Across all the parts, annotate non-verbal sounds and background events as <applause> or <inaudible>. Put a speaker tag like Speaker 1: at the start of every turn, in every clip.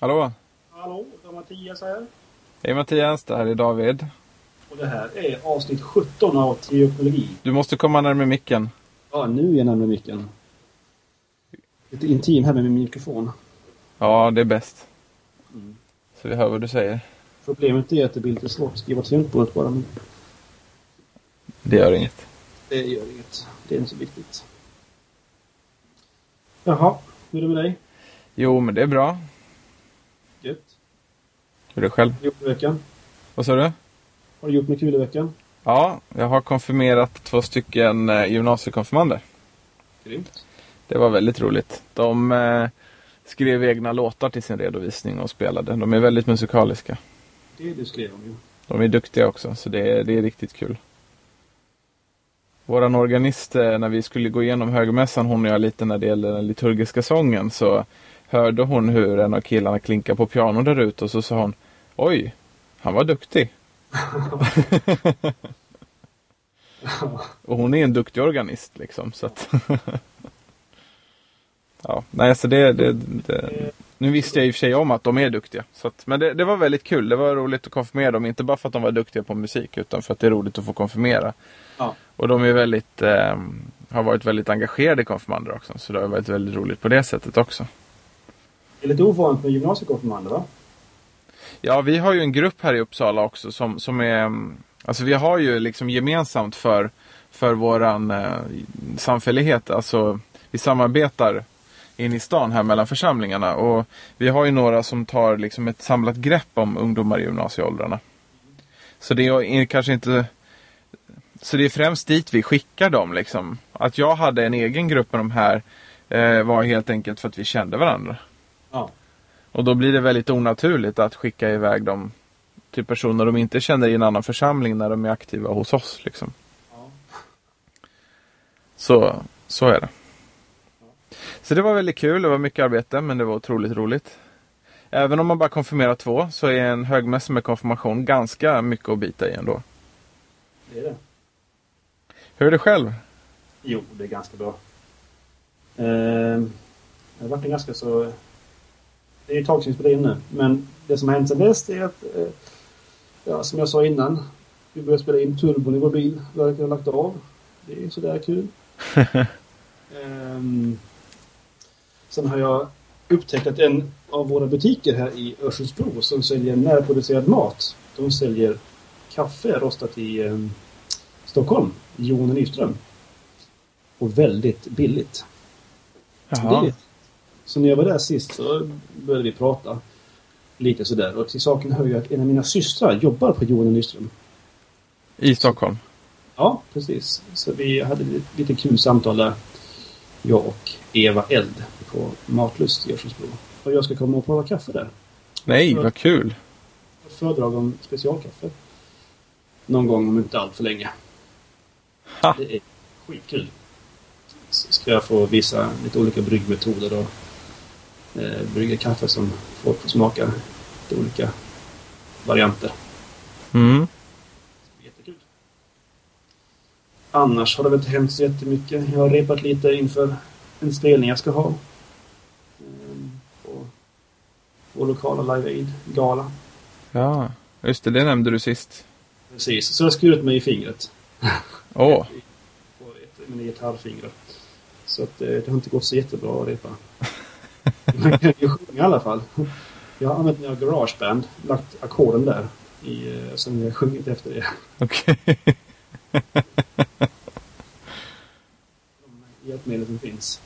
Speaker 1: Hallå?
Speaker 2: Hallå, det är Mattias här.
Speaker 1: Hej Mattias, det här är David.
Speaker 2: Och det här är avsnitt 17 av Teoknologi.
Speaker 1: Du måste komma närmare micken.
Speaker 2: Ja, nu är jag närmare micken. Lite intim här med min mikrofon.
Speaker 1: Ja, det är bäst. Så vi hör vad du säger.
Speaker 2: Problemet är att det blir lite svårt att skriva tangentbordet bara. Men
Speaker 1: Det gör inget.
Speaker 2: det gör inget. Det är inte så viktigt. Jaha, hur är det med dig?
Speaker 1: Jo, men det är bra.
Speaker 2: Gött.
Speaker 1: Hur är det själv?
Speaker 2: Gjort i veckan?
Speaker 1: Vad sa du?
Speaker 2: Har du gjort något kul i veckan?
Speaker 1: Ja, jag har konfirmerat två stycken eh, gymnasiekonfirmander.
Speaker 2: Grymt.
Speaker 1: Det var väldigt roligt. De eh, skrev egna låtar till sin redovisning och spelade. De är väldigt musikaliska.
Speaker 2: Det du skrev om ju.
Speaker 1: De är duktiga också, så det är, det är riktigt kul. Våran organist, eh, när vi skulle gå igenom högmässan, hon och jag lite när det gäller den liturgiska sången, så hörde hon hur en av killarna klinkade på piano där ute och så sa hon Oj, han var duktig. och hon är en duktig organist liksom. Så att ja, nej, så det, det, det, nu visste jag i och för sig om att de är duktiga. Så att, men det, det var väldigt kul. Det var roligt att konfirmera dem. Inte bara för att de var duktiga på musik utan för att det är roligt att få konfirmera.
Speaker 2: Ja.
Speaker 1: Och de är väldigt, eh, har varit väldigt engagerade konfirmander också. Så det har varit väldigt roligt på det sättet också.
Speaker 2: Det är lite ovanligt med gymnasiekonfirmander va?
Speaker 1: Ja, vi har ju en grupp här i Uppsala också som, som är... Mm, alltså vi har ju liksom gemensamt för, för våran eh, samfällighet. Alltså vi samarbetar in i stan här mellan församlingarna. Och vi har ju några som tar liksom ett samlat grepp om ungdomar i gymnasieåldrarna. Så det är kanske inte... Så det är främst dit vi skickar dem liksom. Att jag hade en egen grupp med de här eh, var helt enkelt för att vi kände varandra.
Speaker 2: Ja.
Speaker 1: Och då blir det väldigt onaturligt att skicka iväg dem till personer de inte känner i en annan församling när de är aktiva hos oss. Liksom.
Speaker 2: ja.
Speaker 1: Så, så är det. Så det var väldigt kul. Det var mycket arbete men det var otroligt roligt. Även om man bara konfirmerar två så är en högmässa med konfirmation ganska mycket att bita i ändå.
Speaker 2: Det är det.
Speaker 1: Hur är det själv?
Speaker 2: Jo, det är ganska bra. Eh, det har varit en ganska så... Det är ett tag sedan vi nu. Men det som har hänt sedan dess är att, eh, ja, som jag sa innan, vi började spela in turbon i vår bil. Verkar ha lagt av. Det är sådär kul. <laughs> Ehm, sen har jag upptäckt att en av våra butiker här i Örsundsbro som säljer närproducerad mat. De säljer kaffe rostat i eh, Stockholm. Jon Nyström. Och väldigt billigt.
Speaker 1: Jaha.
Speaker 2: Det, så när jag var där sist så började vi prata lite sådär. Och till saken hör ju att en av mina systrar jobbar på Johan Nyström.
Speaker 1: I Stockholm?
Speaker 2: Ja, precis. Så vi hade ett lite kul samtal där. Jag och Eva Eld på Matlust i Örsundsbro. Och jag ska komma och prova kaffe där.
Speaker 1: Nej, vad kul!
Speaker 2: Föredrag om specialkaffe. Någon gång om inte allt för länge.
Speaker 1: Ha.
Speaker 2: Det är skitkul. Så ska jag få visa lite olika bryggmetoder och eh, brygga kaffe som folk får smaka lite olika varianter.
Speaker 1: Mm.
Speaker 2: Jättekul. Annars har det väl inte hänt så jättemycket. Jag har repat lite inför en spelning jag ska ha. Ehm, På vår lokala Live Aid-gala.
Speaker 1: Ja, just det. Det nämnde du sist.
Speaker 2: Precis, så jag har skurit mig i fingret.
Speaker 1: Åh, <laughs>
Speaker 2: På ett, mina gitarrfingrar. Så att, eh, det har inte gått så jättebra att repa. Jag kan ju sjunga i alla fall. Jag har använt mina garageband, lagt ackorden där. I, eh, sen jag sjungit efter det.
Speaker 1: okej.
Speaker 2: De hjälpmedel som finns.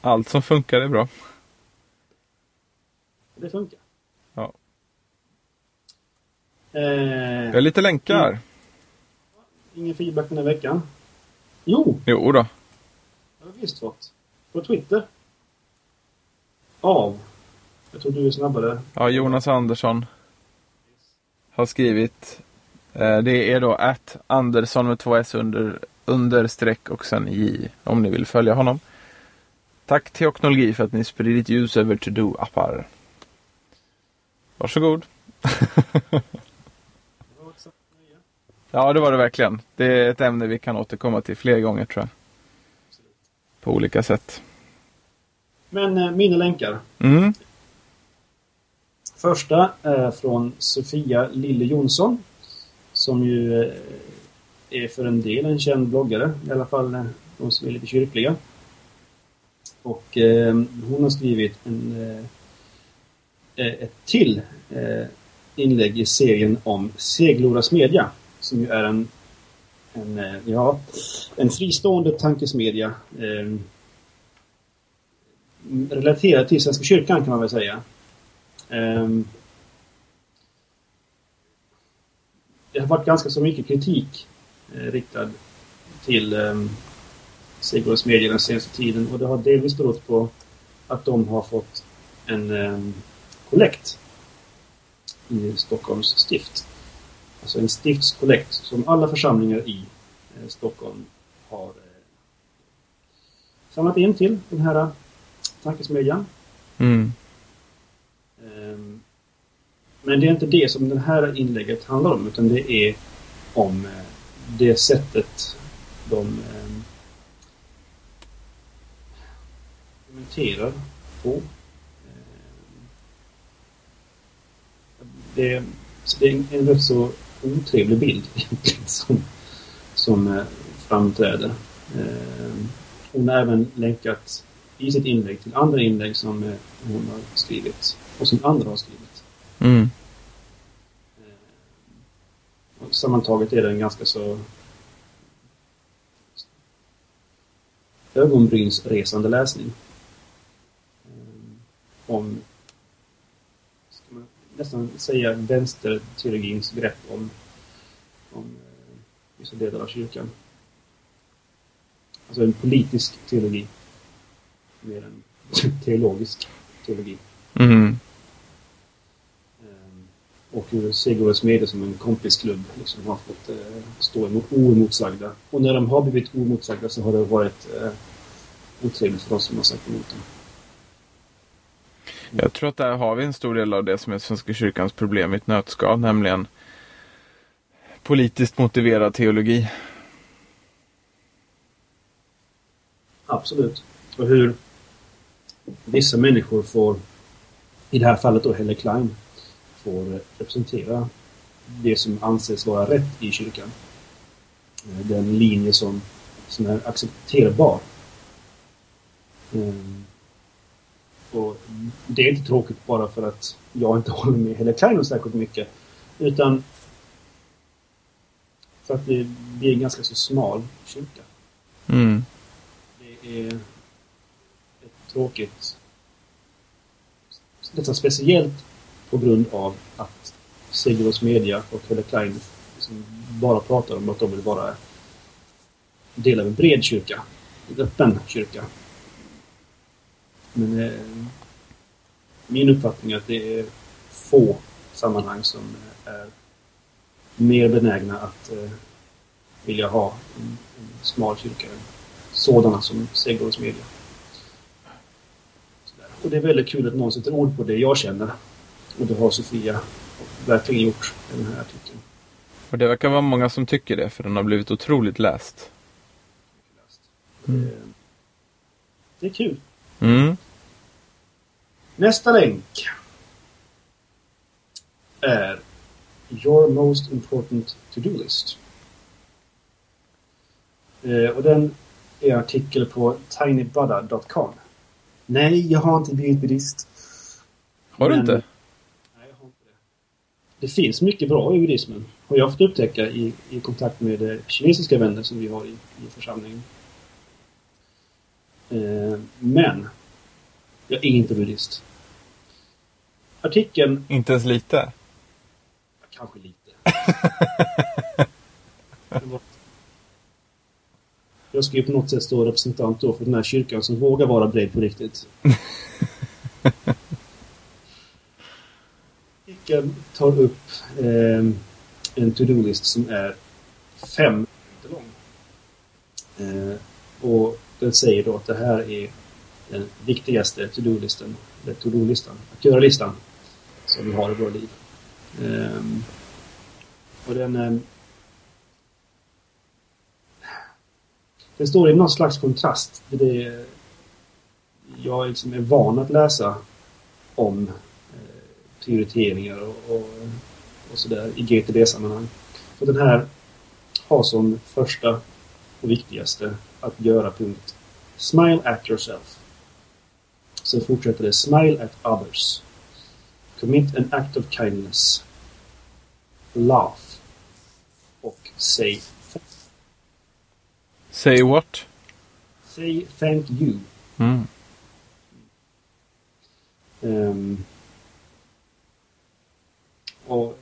Speaker 1: Allt som funkar är bra.
Speaker 2: Det funkar.
Speaker 1: Ja.
Speaker 2: Eh,
Speaker 1: Jag har lite länkar.
Speaker 2: ingen feedback den här veckan. Jo,
Speaker 1: Jo då.
Speaker 2: jag har visst fått. På Twitter. Av. Jag tror du är snabbare.
Speaker 1: Ja, Jonas Andersson har skrivit. Eh, det är då att Andersson med två S under, streck och sen J. Om ni vill följa honom. Tack Teoknologi för att ni spridit ljus över to-do-appar. Varsågod. <laughs> Ja, det var det verkligen. Det är ett ämne vi kan återkomma till fler gånger tror jag. På olika sätt.
Speaker 2: Men eh, mina länkar.
Speaker 1: Mm.
Speaker 2: Första är från Sofia Lille Jonsson. Som ju eh, är för en del en känd bloggare. I alla fall eh, de som är lite kyrkliga. Och eh, hon har skrivit en, eh, ett till eh, inlägg i serien om Seglora Smedja. Som ju är en, en, eh, ja, en fristående tankesmedja. Eh, relaterad till Svenska kyrkan kan man väl säga. Ehm, det har varit ganska så mycket kritik eh, riktad till um, Sigurds medier den senaste tiden och det har delvis berott på att de har fått en ehm, kollekt i Stockholms stift. Alltså en stiftskollekt som alla församlingar i eh, Stockholm har eh, samlat in till den här tankesmedjan.
Speaker 1: Mm.
Speaker 2: Um, men det är inte det som det här inlägget handlar om utan det är om uh, det sättet de kommenterar på. Um, det, det, är en rätt så otrevlig bild <laughs> som, som uh, framträder. hon har även länkat i sitt inlägg till andra inlägg som eh, hon har skrivit och som andra har skrivit.
Speaker 1: Mm.
Speaker 2: Eh, och sammantaget är det en ganska så ögonbrynsresande läsning. Eh, om, ska man nästan säga, vänsterteologins grepp om, om vissa delar av kyrkan. Alltså en politisk teologi mer än teologisk teologi.
Speaker 1: Mm.
Speaker 2: Och hur Sigurds Medie som en kompisklubb liksom har fått eh, stå emot oemotsagda. Och när de har blivit oemotsagda så har det varit eh, otrevligt för oss som har sagt emot dem.
Speaker 1: Jag tror att där har vi en stor del av det som är Svenska kyrkans problem i ett nötskal, nämligen politiskt motiverad teologi.
Speaker 2: Absolut. Och hur vissa människor får, i det här fallet då Helle Klein, får representera det som anses vara rätt i kyrkan. Eh, den linje som, som är accepterbar. Mm. Och det är inte tråkigt bara för att jag inte <laughs> håller med Helle Klein särskilt mycket. Utan för att det blir en ganska så smal kyrka.
Speaker 1: Mm.
Speaker 2: Det är tråkigt. Nästan speciellt på grund av att Sigurds Media och Helle Klein liksom bara pratar om att de vill vara del av en bred kyrka. En öppen kyrka. Men eh, min uppfattning är att det är få sammanhang som eh, är mer benägna att eh, vilja ha en, en smal kyrka än sådana som Sigurds Media. Och det är väldigt kul att någon sätter ord på det jag känner. Och det har Sofia verkligen gjort i den här artikeln.
Speaker 1: Och det verkar vara många som tycker det, för den har blivit otroligt läst.
Speaker 2: Mm. Det, är kul.
Speaker 1: Mm.
Speaker 2: Nästa länk är Your most important to-do list. Eh, och den är en artikel på tinybuddha.com. Nej, jag har inte blivit buddhist.
Speaker 1: Har du
Speaker 2: Men,
Speaker 1: inte?
Speaker 2: Nej, jag har inte det. Det finns mycket bra i buddhismen. Har jag fått upptäcka i, i kontakt med eh, kinesiska vänner som vi har i, i församlingen. Eh, men jag är inte buddhist. Artikeln...
Speaker 1: Inte ens lite?
Speaker 2: Kanske lite. <laughs> Jag ska ju på något sätt stå representant då för den här kyrkan som vågar vara bred på riktigt. <laughs> Artikeln tar upp eh, en to-do-list som är fem minuter lång. Eh, och den säger då att det här är den viktigaste to-do-listan, eller to-do-listan, att göra-listan som vi har i våra liv. Eh, och den Det står i någon slags kontrast till det jag liksom är van att läsa om eh, prioriteringar och, och, och sådär i GTD-sammanhang. För den här har som första och viktigaste att göra punkt Smile at yourself. Sen fortsätter det Smile at others. Commit an act of kindness. Laugh. Och say
Speaker 1: Say what?
Speaker 2: Say thank you.
Speaker 1: Mm.
Speaker 2: Um, och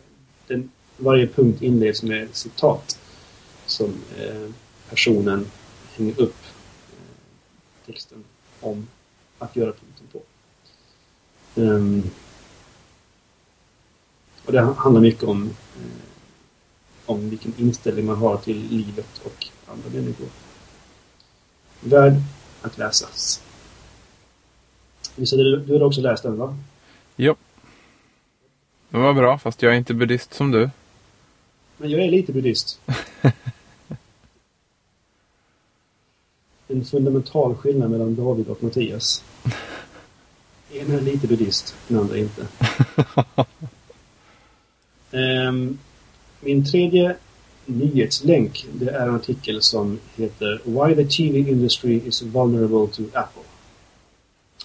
Speaker 2: den, varje punkt inleds med citat som eh, personen hänger upp eh, texten om att göra punkten på. Um, och det handlar mycket om, eh, om vilken inställning man har till livet och andra människor. Värd att läsas. Visst du, du har också läst den va?
Speaker 1: Jo. Det var bra, fast jag är inte buddhist som du.
Speaker 2: Men jag är lite buddhist. <laughs> en fundamental skillnad mellan David och Mattias. En är lite buddhist, den andra inte. um, <laughs> min tredje nyhetslänk det är en artikel som heter Why the TV industry is vulnerable to Apple.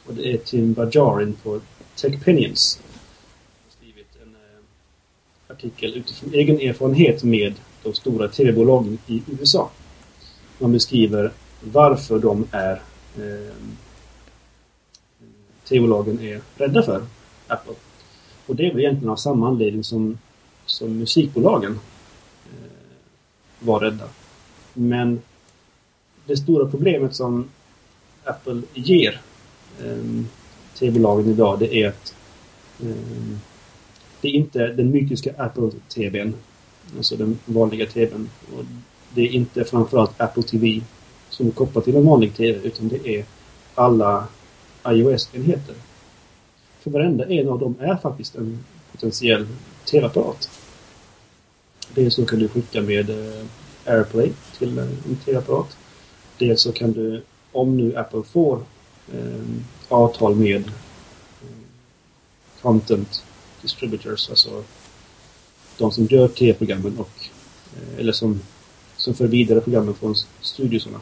Speaker 2: Och det är Tim Bajarin på TechPinions. skrivit en eh, artikel utifrån egen erfarenhet med de stora TV-bolagen i USA. Man beskriver varför de är eh, TV-bolagen är rädda för Apple. Och det är väl egentligen av samma anledning som, som musikbolagen var rädda. Men det stora problemet som Apple ger eh, TV-bolagen idag det är att eh, det är inte den mytiska Apple-TVn, alltså den vanliga TVn. Och det är inte framförallt Apple TV som är kopplat till en vanlig TV utan det är alla iOS-enheter. För varenda en av dem är faktiskt en potentiell TV-apparat. Dels så kan du skicka med eh, AirPlay till en TV-apparat. Dels så kan du, om nu Apple får eh, avtal med eh, content distributors, alltså de som gör TV-programmen och eh, eller som, som för vidare programmen från studiosarna.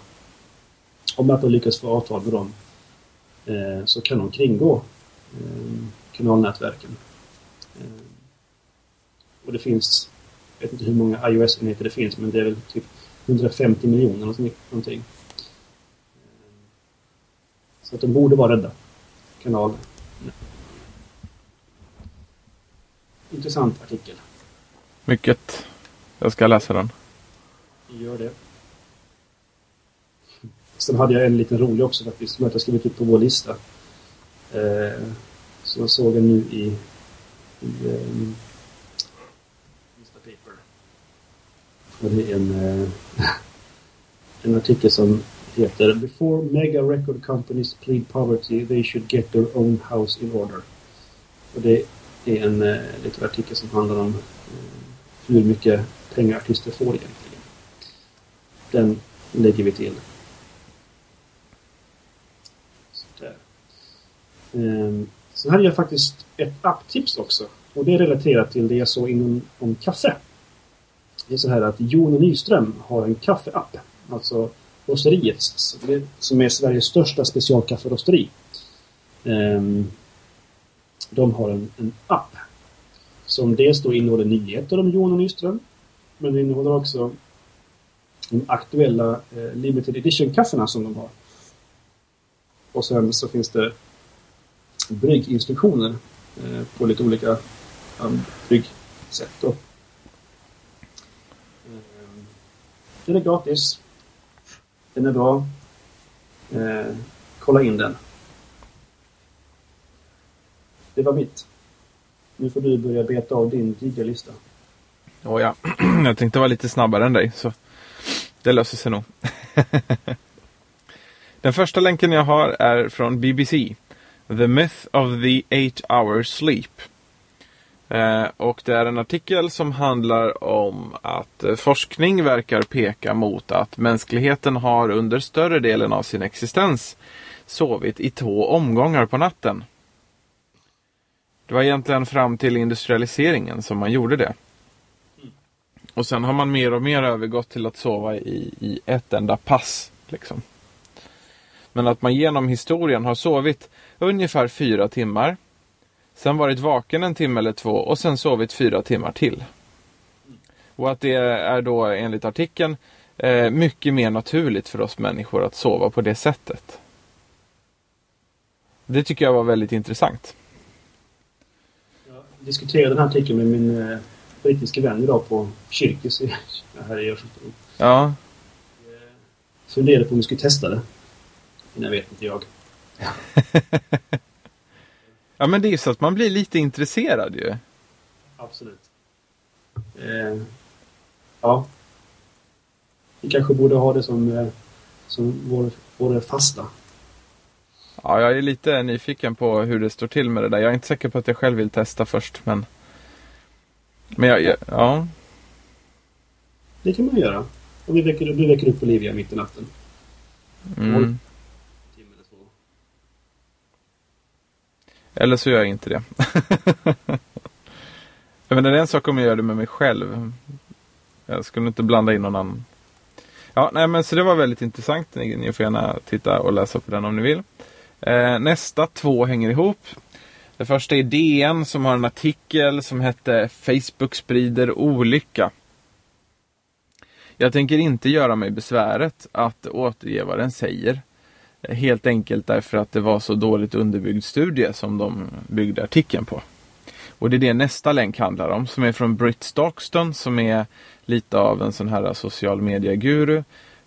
Speaker 2: Om Apple lyckas få avtal med dem eh, så kan de kringgå eh, kanalnätverken. Eh, och det finns, jag vet inte hur många iOS-enheter det finns, men det är väl typ 150 miljoner någonting. Så att de borde vara rädda. Kanal. Intressant artikel.
Speaker 1: Mycket. Jag ska läsa den.
Speaker 2: Gör det. Sen hade jag en liten rolig också faktiskt, som jag skrivit upp på vår lista. Eh, som jag såg nu i, i um, Och det är en, eh, <laughs> en artikel som heter Before mega record companies plead poverty they should get their own house in order. Och det är en uh, liten artikel som handlar om eh, hur mycket pengar artister får egentligen. Den lägger vi till. Um, sen hade jag faktiskt ett apptips också. Och det är relaterat till det jag såg inom om kaffe. Det är så här att Jon Nyström har en kaffeapp. Alltså rosteriet som är Sveriges största specialkafferosteri. Ehm, de har en, en app som dels då innehåller nyheter om Jon Nyström. Men det innehåller också de aktuella eh, limited Edition-kaffena som de har. Och sen så finns det brygginstruktioner eh, på lite olika um, bryggsätt. Då. Eh, den är gratis. Den är bra. Eh, kolla in den. Det var mitt. Nu får du börja beta av din lista.
Speaker 1: Oh ja, <clears throat> jag tänkte vara lite snabbare än dig så det löser sig nog. <laughs> Den första länken jag har är från BBC. The Myth of the Eight Hour Sleep. Eh, och det är en artikel som handlar om att eh, forskning verkar peka mot att mänskligheten har under större delen av sin existens sovit i två omgångar på natten. Det var egentligen fram till industrialiseringen som man gjorde det. Och sen har man mer och mer övergått till att sova i, i ett enda pass. Liksom. Men att man genom historien har sovit ungefär fyra timmar. Sen varit vaken en timme eller två och sen sovit fyra timmar till. Och att det är då enligt artikeln eh, mycket mer naturligt för oss människor att sova på det sättet. Det tycker jag var väldigt intressant.
Speaker 2: Jag diskuterade den här artikeln med min eh, brittiska vän idag på Kyrkis <laughs> här i Örsundsbro.
Speaker 1: Ja.
Speaker 2: Eh, funderade på om vi skulle testa det. Men jag vet inte jag. <laughs>
Speaker 1: ja men det är ju så att man blir lite intresserad ju.
Speaker 2: Absolut. Eh, ja. Vi kanske borde ha det som, eh, som vår, vår fasta.
Speaker 1: Ja, jag är lite nyfiken på hur det står till med det där. Jag är inte säker på att jag själv vill testa först, men... Men jag, jag ja.
Speaker 2: Det kan man göra. Om vi väcker, du väcker upp Olivia mitt i natten.
Speaker 1: Mm.
Speaker 2: Timme eller två.
Speaker 1: Eller så gör jag inte det. <laughs> jag menar, det är en sak om jag gör det med mig själv. Jag skulle inte blanda in någon annan. Ja, nej men så det var väldigt intressant. Ni, ni får gärna titta och läsa på den om ni vill. Eh, nästa två hänger ihop. Det första är DN som har en artikel som hette Facebook sprider olycka. Jag tänker inte göra mig besväret att återge vad den säger. Helt enkelt därför att det var så dåligt underbyggd studie som de byggde artikeln på. Och det är det nästa länk handlar om som är från Britt Stockston som är lite av en sån här social media-guru.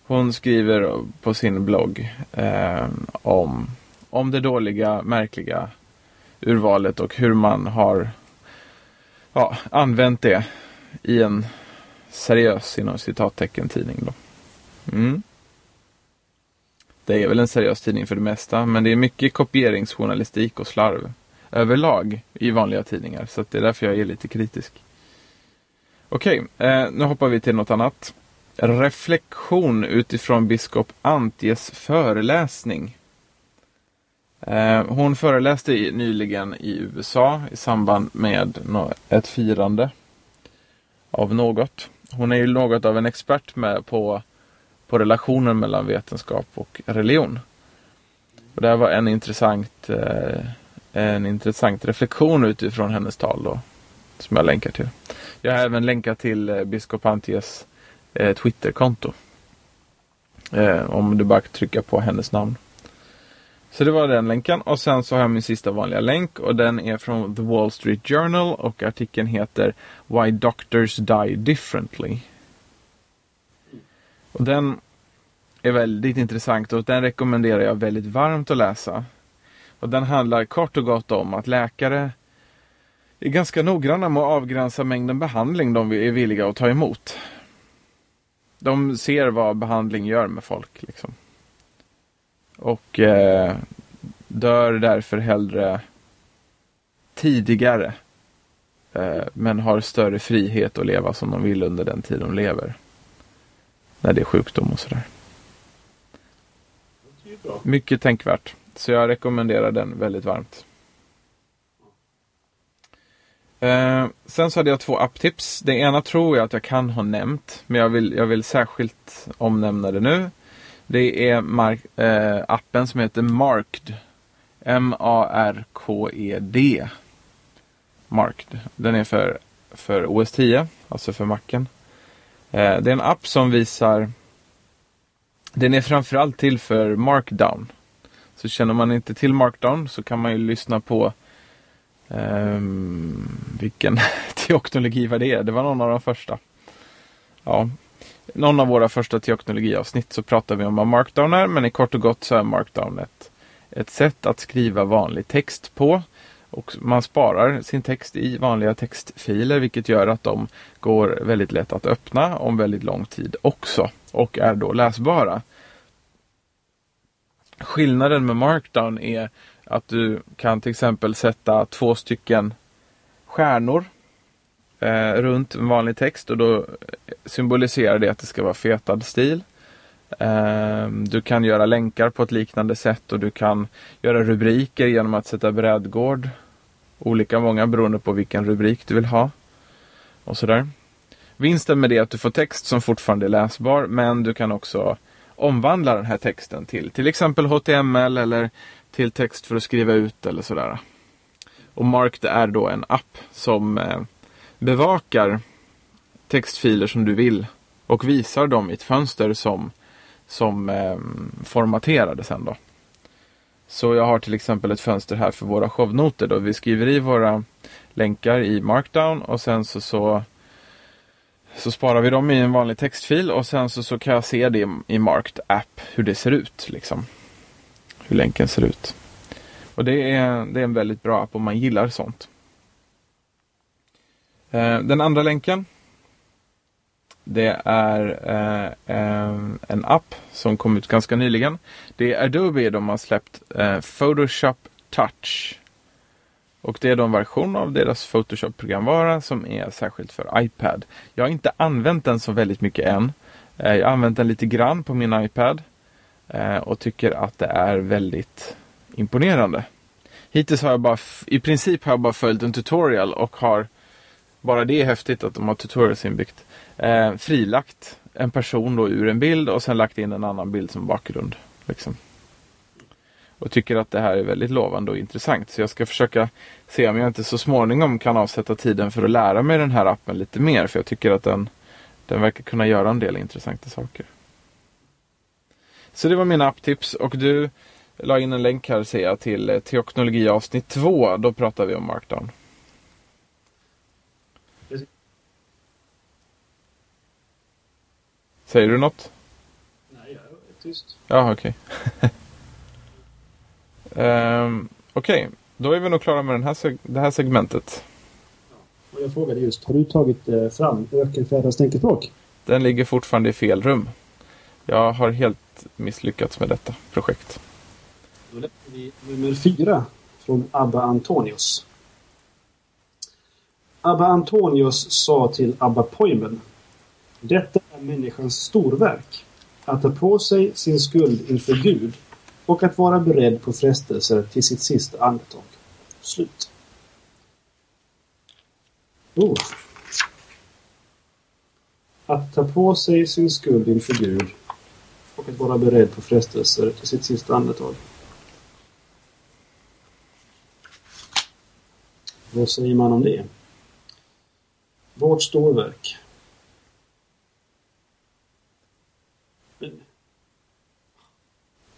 Speaker 1: Hon skriver på sin blogg eh, om, om det dåliga, märkliga urvalet och hur man har ja, använt det i en seriös inom citattecken tidning. Då. Mm. Det är väl en seriös tidning för det mesta, men det är mycket kopieringsjournalistik och slarv överlag i vanliga tidningar. Så det är därför jag är lite kritisk. Okej, eh, nu hoppar vi till något annat. Reflektion utifrån biskop Antjes föreläsning. Eh, hon föreläste nyligen i USA i samband med ett firande av något. Hon är ju något av en expert med på, på relationen mellan vetenskap och religion. Och det här var en intressant, eh, en intressant reflektion utifrån hennes tal då, som jag länkar till. Jag har även länkat till eh, biskop Antjes eh, Twitterkonto. Eh, om du bara trycker på hennes namn. Så det var den länken och sen så har jag min sista vanliga länk och den är från The Wall Street Journal och artikeln heter Why Doctors Die Differently. Och den är väldigt intressant och den rekommenderar jag väldigt varmt att läsa. Och den handlar kort och gott om att läkare är ganska noggranna med att avgränsa mängden behandling de är villiga att ta emot. De ser vad behandling gör med folk. Liksom. Och eh, dör därför hellre tidigare. Eh, men har större frihet att leva som de vill under den tid de lever. När det är sjukdom och sådär. Mycket tänkvärt. Så jag rekommenderar den väldigt varmt. Eh, sen så hade jag två apptips. Det ena tror jag att jag kan ha nämnt. Men jag vill, jag vill särskilt omnämna det nu. Det är mark, eh, appen som heter Marked. M-A-R-K-E-D. Marked. Den är för, för OS 10, alltså för macken. Eh, det är en app som visar den är framförallt till för Markdown. Så känner man inte till Markdown så kan man ju lyssna på um, vilken <laughs> teoknologi var det? Det var någon av de första. Ja, någon av våra första teoknologiavsnitt så pratar vi om vad Markdown är, men i kort och gott så är Markdown ett, ett sätt att skriva vanlig text på. Och man sparar sin text i vanliga textfiler vilket gör att de går väldigt lätt att öppna om väldigt lång tid också och är då läsbara. Skillnaden med Markdown är att du kan till exempel sätta två stycken stjärnor eh, runt en vanlig text och då symboliserar det att det ska vara fetad stil. Eh, du kan göra länkar på ett liknande sätt och du kan göra rubriker genom att sätta brädgård Olika många beroende på vilken rubrik du vill ha. Och sådär. Vinsten med det är att du får text som fortfarande är läsbar men du kan också omvandla den här texten till till exempel HTML eller till text för att skriva ut eller sådär. Och Mark är då en app som eh, bevakar textfiler som du vill och visar dem i ett fönster som, som eh, formaterade sen då. Så jag har till exempel ett fönster här för våra shownoter då vi skriver i våra länkar i Markdown och sen så, så, så sparar vi dem i en vanlig textfil och sen så, så kan jag se det i Marked app hur det ser ut. Liksom. Hur länken ser ut. Och det är, det är en väldigt bra app om man gillar sånt. Eh, den andra länken det är eh, eh, en app som kom ut ganska nyligen. Det är Adobe de har släppt eh, Photoshop Touch. Och det är då en version av deras Photoshop-programvara som är särskilt för iPad. Jag har inte använt den så väldigt mycket än. Eh, jag har använt den lite grann på min iPad eh, och tycker att det är väldigt imponerande. Hittills har jag bara, i princip har jag bara följt en tutorial och har bara det är häftigt att de har tutorials inbyggt. Eh, frilagt en person då ur en bild och sen lagt in en annan bild som bakgrund. Liksom. Och tycker att det här är väldigt lovande och intressant. Så jag ska försöka se om jag inte så småningom kan avsätta tiden för att lära mig den här appen lite mer. För jag tycker att den, den verkar kunna göra en del intressanta saker. Så det var mina apptips och du la in en länk här ser jag till eh, teknologi avsnitt 2. Då pratar vi om Markdown. Säger du något?
Speaker 2: Nej, jag är tyst.
Speaker 1: Ja, okej. Okay. <laughs> um, okej, okay. då är vi nog klara med den här det här segmentet.
Speaker 2: Och jag frågade just, har du tagit eh, fram Ökenfärdens tänkespråk?
Speaker 1: Den ligger fortfarande i fel rum. Jag har helt misslyckats med detta projekt.
Speaker 2: Då läser vi nummer fyra från Abba Antonius. Abba Antonius sa till Abba Poimen detta är människans storverk. Att ta på sig sin skuld inför Gud och att vara beredd på frestelser till sitt sista andetag. Slut. Oh. Att ta på sig sin skuld inför Gud och att vara beredd på frestelser till sitt sista andetag. Vad säger man om det? Vårt storverk.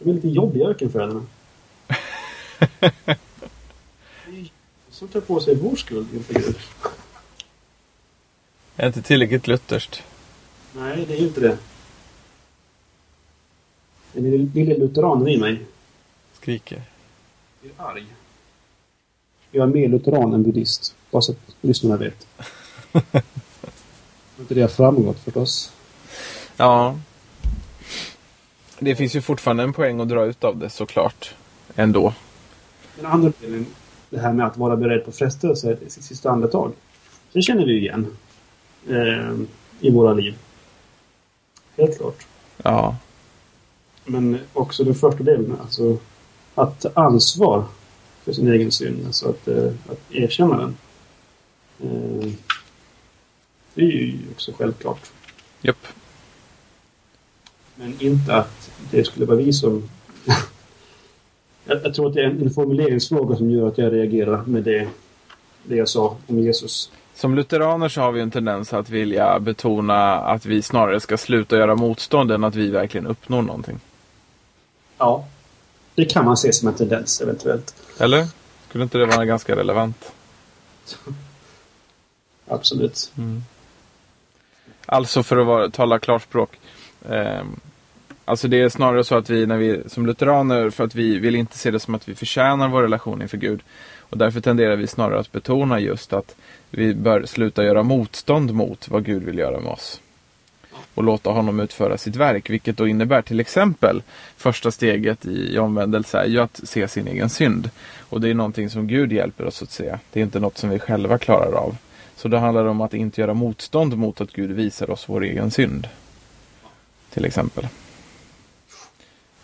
Speaker 2: De är lite jobbiga ökenfäderna. <laughs> Som tar på sig vår skuld inför Gud.
Speaker 1: Är inte tillräckligt lutherskt?
Speaker 2: Nej, det är inte det. Den lille lutheranen i mig.
Speaker 1: Skriker.
Speaker 2: Jag är arg. Jag är mer lutheran än buddhist. Bara så att lyssnarna vet. <laughs> inte det har framgått förstås.
Speaker 1: Ja, det finns ju fortfarande en poäng att dra ut av det såklart. Ändå.
Speaker 2: Den andra delen, det här med att vara beredd på frestelser i sitt sista andetag. Det känner vi ju igen. Eh, I våra liv. Helt klart.
Speaker 1: Ja.
Speaker 2: Men också den första delen, alltså att ta ansvar för sin egen synd. Alltså att, eh, att erkänna den. Eh, det är ju också självklart.
Speaker 1: Japp.
Speaker 2: Men inte att det skulle vara vi som... <laughs> jag, jag, tror att det är en, en formuleringsfråga som gör att jag reagerar med det, det jag sa om Jesus.
Speaker 1: Som lutheraner så har vi en tendens att vilja betona att vi snarare ska sluta göra motstånd än att vi verkligen uppnår någonting.
Speaker 2: Ja, det kan man se som en tendens eventuellt.
Speaker 1: Eller? Skulle inte det vara ganska relevant? <laughs>
Speaker 2: Absolut.
Speaker 1: Mm. Alltså för att vara, tala klarspråk. Eh, alltså det är snarare så att vi, när vi som lutheraner, för att vi vill inte se det som att vi förtjänar vår relation inför Gud. Och därför tenderar vi snarare att betona just att vi bör sluta göra motstånd mot vad Gud vill göra med oss. Och låta honom utföra sitt verk, vilket då innebär till exempel första steget i omvändelse är ju att se sin egen synd. Och det är någonting som Gud hjälper oss att se. Det är inte något som vi själva klarar av. Så det handlar om att inte göra motstånd mot att Gud visar oss vår egen synd till exempel.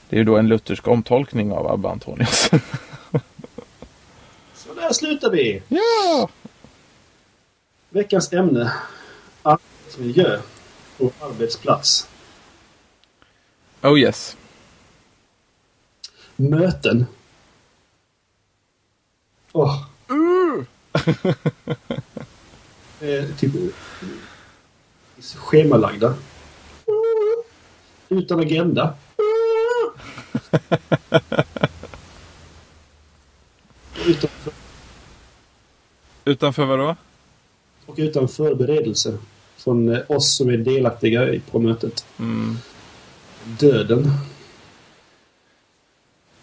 Speaker 1: Det är ju då en luthersk omtolkning av Abba Antonius. <laughs>
Speaker 2: Där slutar vi!
Speaker 1: Ja!
Speaker 2: Veckans ämne. Arbetsmiljö och arbetsplats.
Speaker 1: Oh yes.
Speaker 2: Möten. Åh. <laughs> eh, typ schemalagda. Utan agenda. <laughs> utan,
Speaker 1: Utanför vadå?
Speaker 2: och utan förberedelse från eh, oss som är delaktiga i- på mötet.
Speaker 1: Mm.
Speaker 2: Döden.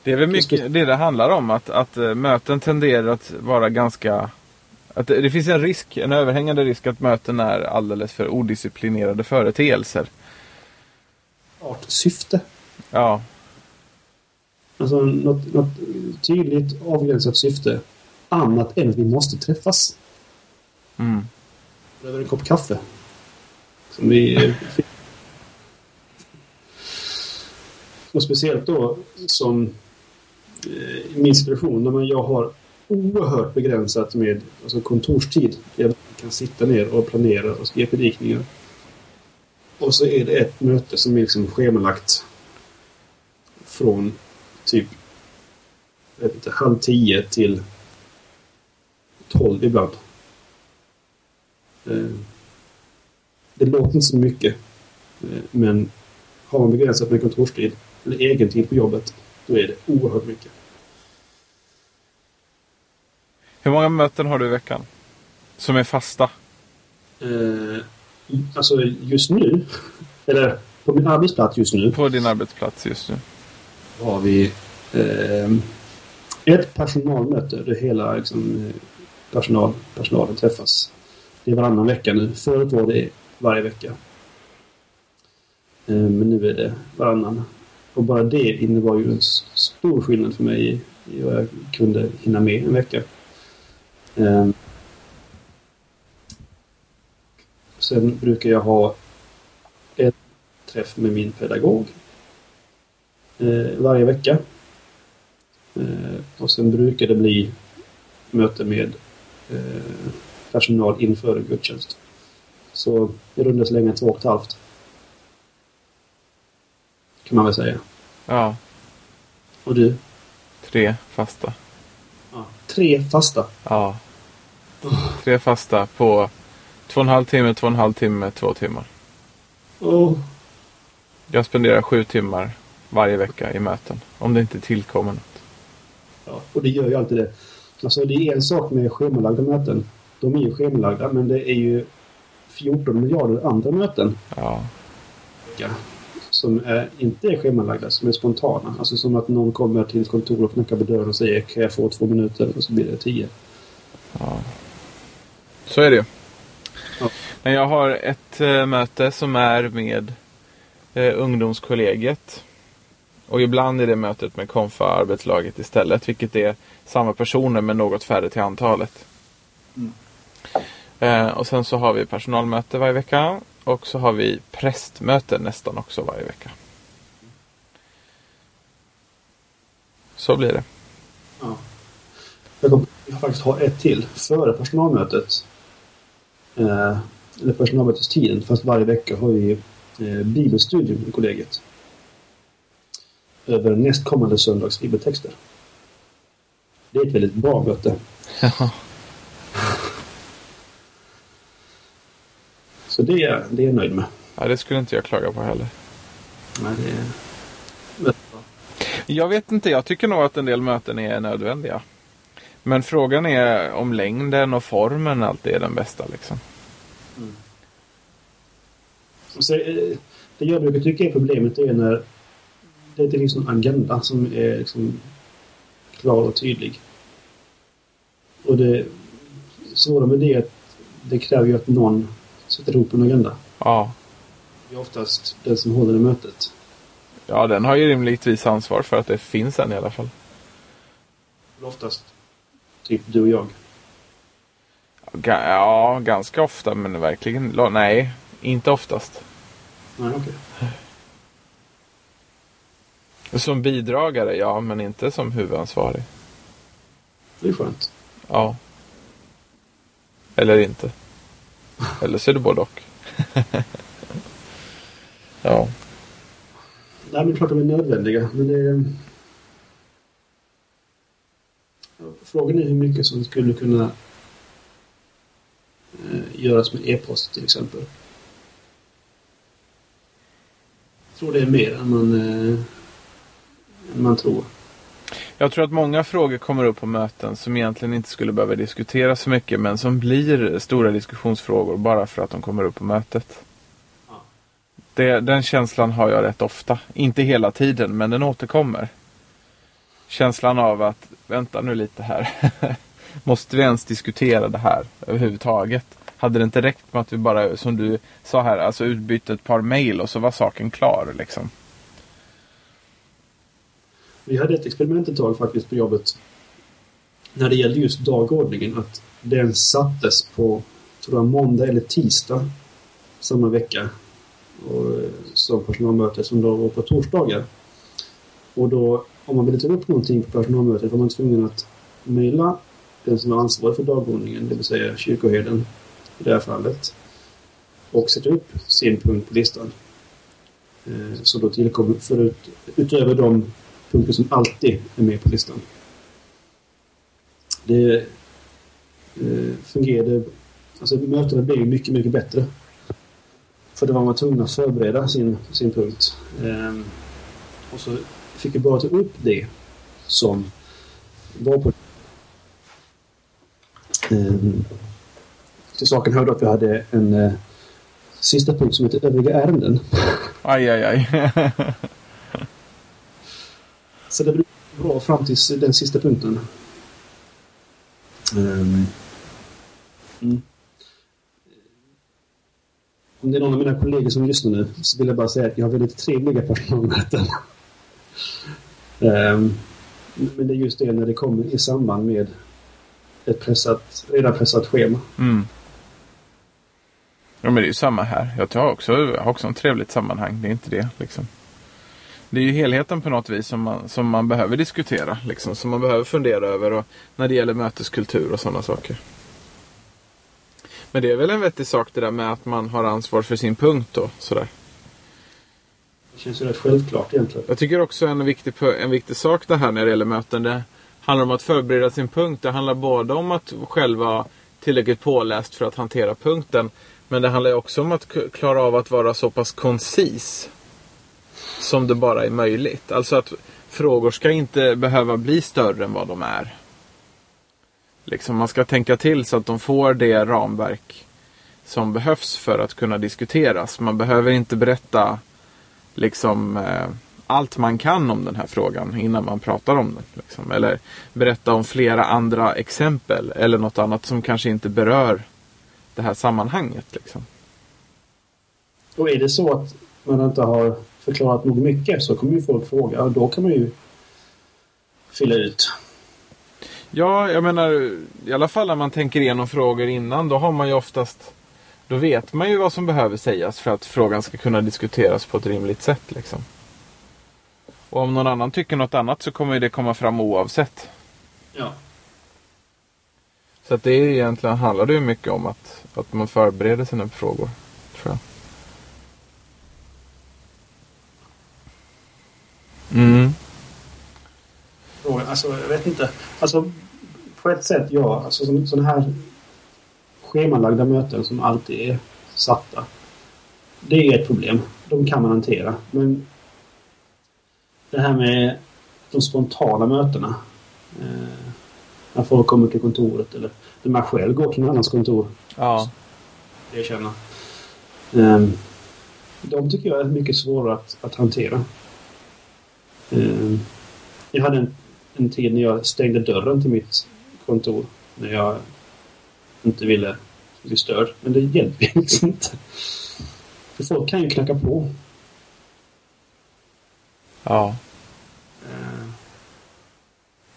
Speaker 1: Det är väl mycket det det handlar om. Att, att eh, möten tenderar att vara ganska... Att det, det finns en risk, en överhängande risk att möten är alldeles för odisciplinerade företeelser.
Speaker 2: Art syfte.
Speaker 1: Ja,
Speaker 2: Alltså något, något tydligt avgränsat syfte. Annat än att vi måste träffas.
Speaker 1: mm.
Speaker 2: Över en kopp kaffe. Som vi... eh, fick. Och speciellt då som eh, i min situation när man, jag har oerhört begränsat med alltså kontorstid. Jag kan sitta ner och planera och skriva predikningar. Och så är det ett möte som är liksom schemalagt från typ jag vet inte, halv tio till tolv ibland. Eh, Det låter inte så mycket. eh, Men har man begränsat med kontorstid eller egen tid på jobbet, då är det oerhört mycket.
Speaker 1: Hur många möten har du i veckan? Som är fasta?
Speaker 2: Eh, Alltså just nu, eller på min arbetsplats just nu,
Speaker 1: På din arbetsplats just nu?
Speaker 2: har vi eh, ett personalmöte där hela liksom, personal, personalen träffas. Det är varannan vecka nu. Förut var det varje vecka. Eh, men nu är det varannan. Och bara det innebar ju en stor skillnad för mig i, vad jag kunde hinna med en vecka. Eh, sen brukar jag ha ett träff med min pedagog eh, varje vecka. Eh, och sen brukar det bli möte med eh, personal inför en gudstjänst. Så i runda slängar två och ett halvt. Kan man väl säga.
Speaker 1: Ja,
Speaker 2: Och du?
Speaker 1: tre fasta.
Speaker 2: Ja, tre fasta.
Speaker 1: Ja. Tre fasta på två och en halv timme, två och en halv timme, två timmar.
Speaker 2: Oh,
Speaker 1: Jag spenderar sju timmar varje vecka i möten. Om det inte tillkommer något.
Speaker 2: ja, och det gör ju alltid det. Alltså det är en sak med schemalagda möten. De är ju schemalagda men det är ju 14 miljarder andra möten.
Speaker 1: Ja.
Speaker 2: vecka som är, inte är schemalagda, som är spontana. Alltså som att någon kommer till ett kontor och knackar på dörren och säger kan jag få två minuter? Och så blir det tio.
Speaker 1: Så är det ju.
Speaker 2: Ja.
Speaker 1: Men jag har ett eh, möte som är med eh, ungdomskollegiet. Och ibland är det mötet med konfa arbetslaget istället. Vilket är samma personer men något färre till antalet.
Speaker 2: Mm.
Speaker 1: Eh, och sen så har vi personalmöte varje vecka. Och så har vi prästmöte nästan också varje vecka. Så blir det.
Speaker 2: Ja. Jag kommer faktiskt ha ett till före personalmötet. Eh, eller personalmötestiden, fast varje vecka har vi eh, bibelstudium i kollegiet. Över nästkommande söndags bibeltexter. Det är ett väldigt bra möte. <laughs> Så det är, det är jag nöjd med.
Speaker 1: Ja, det skulle inte jag klaga på heller.
Speaker 2: Nej, det är.
Speaker 1: Jag vet inte, jag tycker nog att en del möten är nödvändiga. Men frågan är om längden och formen alltid är den bästa liksom.
Speaker 2: Så, eh, det jag brukar tycka är problemet är när det inte finns någon agenda som är liksom klar och tydlig. Och det svåra med det är att det kräver ju att någon sätter ihop en agenda.
Speaker 1: Ja.
Speaker 2: Det är oftast den som håller i mötet.
Speaker 1: ja, den har ju rimligtvis ansvar för att det finns en i alla fall.
Speaker 2: Oftast typ du och jag.
Speaker 1: Ja, ganska ofta men verkligen, nej, inte oftast.
Speaker 2: Nej, okej.
Speaker 1: Som bidragare, ja, men inte som huvudansvarig.
Speaker 2: Det är skönt.
Speaker 1: Ja. Eller inte. Eller så är det både och. <laughs> ja.
Speaker 2: Nej, men klart de är nödvändiga. Men det är... Frågan är hur mycket som skulle kunna eh, göras med e-post till exempel. Jag tror det är mer än man, eh, än man tror.
Speaker 1: Jag tror att många frågor kommer upp på möten som egentligen inte skulle behöva diskuteras så mycket men som blir stora diskussionsfrågor bara för att de kommer upp på mötet.
Speaker 2: Ja.
Speaker 1: Det, den känslan har jag rätt ofta. Inte hela tiden men den återkommer. Känslan av att, vänta nu lite här. <laughs> Måste vi ens diskutera det här överhuvudtaget? Hade det inte räckt med att vi bara, som du sa här, alltså utbytte ett par mejl och så var saken klar liksom.
Speaker 2: Vi hade ett experiment ett tag faktiskt på jobbet. När det gällde just dagordningen. Att den sattes på, tror jag, måndag eller tisdag samma vecka. Och, eh, som personalmöte som då var på torsdagar. Och då, om man ville ta upp någonting på personalmötet var man tvungen att mejla den som var ansvarig för dagordningen, det vill säga kyrkoherden i det här fallet. Och sätta upp sin punkt på listan. Eh, Så då tillkommer, förut, utöver de punkter som alltid är med på listan. Det eh, fungerade... Alltså mötena blev ju mycket, mycket bättre. För då var man tvungen att förbereda sin, sin punkt. Eh, och så fick vi bara ta upp det som var på... Ehm, till saken hörde att vi hade en eh, sista punkt som heter övriga ärenden.
Speaker 1: Aj, aj, aj. <laughs>
Speaker 2: Så det blev bra fram till den sista punkten. Ehm. Mm. Om det är någon av mina kollegor som lyssnar nu så vill jag bara säga att jag har väldigt trevliga personalmöten. <laughs> Ehm, men det är just det när det kommer i samband med ett pressat, redan pressat schema.
Speaker 1: Mm. Ja men det är ju samma här. Jag har också, jag har också en trevligt sammanhang. Det är inte det liksom. Det är ju helheten på något vis som man, som man behöver diskutera. Liksom, som man behöver fundera över och när det gäller möteskultur och sådana saker. Men det är väl en vettig sak det där med att man har ansvar för sin punkt och sådär.
Speaker 2: Det känns ju rätt självklart egentligen.
Speaker 1: Jag tycker också en viktig, en viktig sak det här när det gäller möten. Det handlar om att förbereda sin punkt. Det handlar både om att själv vara tillräckligt påläst för att hantera punkten. Men det handlar också om att klara av att vara så pass koncis. Som det bara är möjligt. Alltså att frågor ska inte behöva bli större än vad de är. Liksom man ska tänka till så att de får det ramverk som behövs för att kunna diskuteras. Man behöver inte berätta liksom eh, allt man kan om den här frågan innan man pratar om den. Liksom. Eller berätta om flera andra exempel eller något annat som kanske inte berör det här sammanhanget. Liksom.
Speaker 2: Och är det så att man inte har förklarat nog mycket så kommer ju folk fråga och då kan man ju fylla ut.
Speaker 1: Ja, jag menar i alla fall när man tänker igenom frågor innan då har man ju oftast då vet man ju vad som behöver sägas för att frågan ska kunna diskuteras på ett rimligt sätt. Liksom. Och om någon annan tycker något annat så kommer det komma fram oavsett.
Speaker 2: Ja.
Speaker 1: Så att det är egentligen handlar det ju mycket om att, att man förbereder sina frågor. Tror jag. Mm.
Speaker 2: Alltså jag vet inte. Alltså på ett sätt ja. Alltså sådana här schemalagda möten som alltid är satta. Det är ett problem. De kan man hantera. Men det här med de spontana mötena. Eh, när folk kommer till kontoret eller när man själv går till någon annans kontor.
Speaker 1: Ja.
Speaker 2: Det känner. Um, de tycker jag är mycket svårare att, att hantera. Ehm, jag hade en, en tid när jag stängde dörren till mitt kontor. När jag inte ville bli störd. Men det hjälper ju liksom inte. För folk kan ju knacka på.
Speaker 1: Ja.
Speaker 2: Ehm,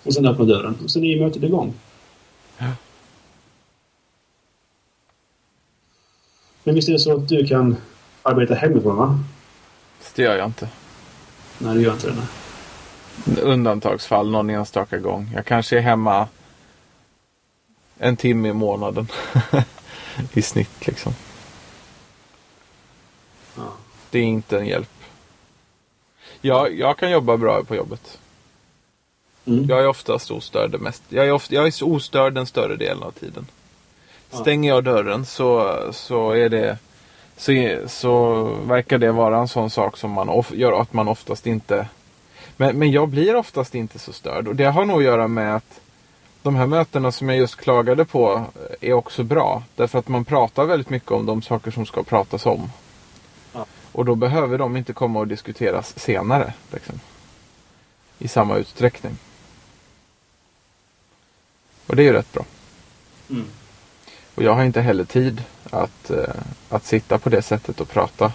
Speaker 2: och sen öppna dörren. Och sen är ju mötet igång.
Speaker 1: Ja.
Speaker 2: Men visst är det så att du kan arbeta hemifrån va?
Speaker 1: Det gör jag inte.
Speaker 2: Nej, du gör inte det. Nej.
Speaker 1: Undantagsfall någon enstaka gång. Jag kanske är hemma en timme i månaden. <laughs> I snitt liksom.
Speaker 2: Ja.
Speaker 1: Det är inte en hjälp. Jag, jag kan jobba bra på jobbet.
Speaker 2: Mm.
Speaker 1: Jag är oftast ostörd mest. Jag är, ofta, jag är ostörd den större delen av tiden.
Speaker 2: Ja.
Speaker 1: Stänger jag dörren så, så är det så, så verkar det vara en sån sak som man of, gör att man oftast inte men, men jag blir oftast inte så störd och det har nog att göra med att de här mötena som jag just klagade på är också bra. Därför att man pratar väldigt mycket om de saker som ska pratas om.
Speaker 2: Ja.
Speaker 1: Och då behöver de inte komma och diskuteras senare. Liksom, I samma utsträckning. Och det är ju rätt bra.
Speaker 2: Mm.
Speaker 1: Och jag har inte heller tid att, eh, att sitta på det sättet och prata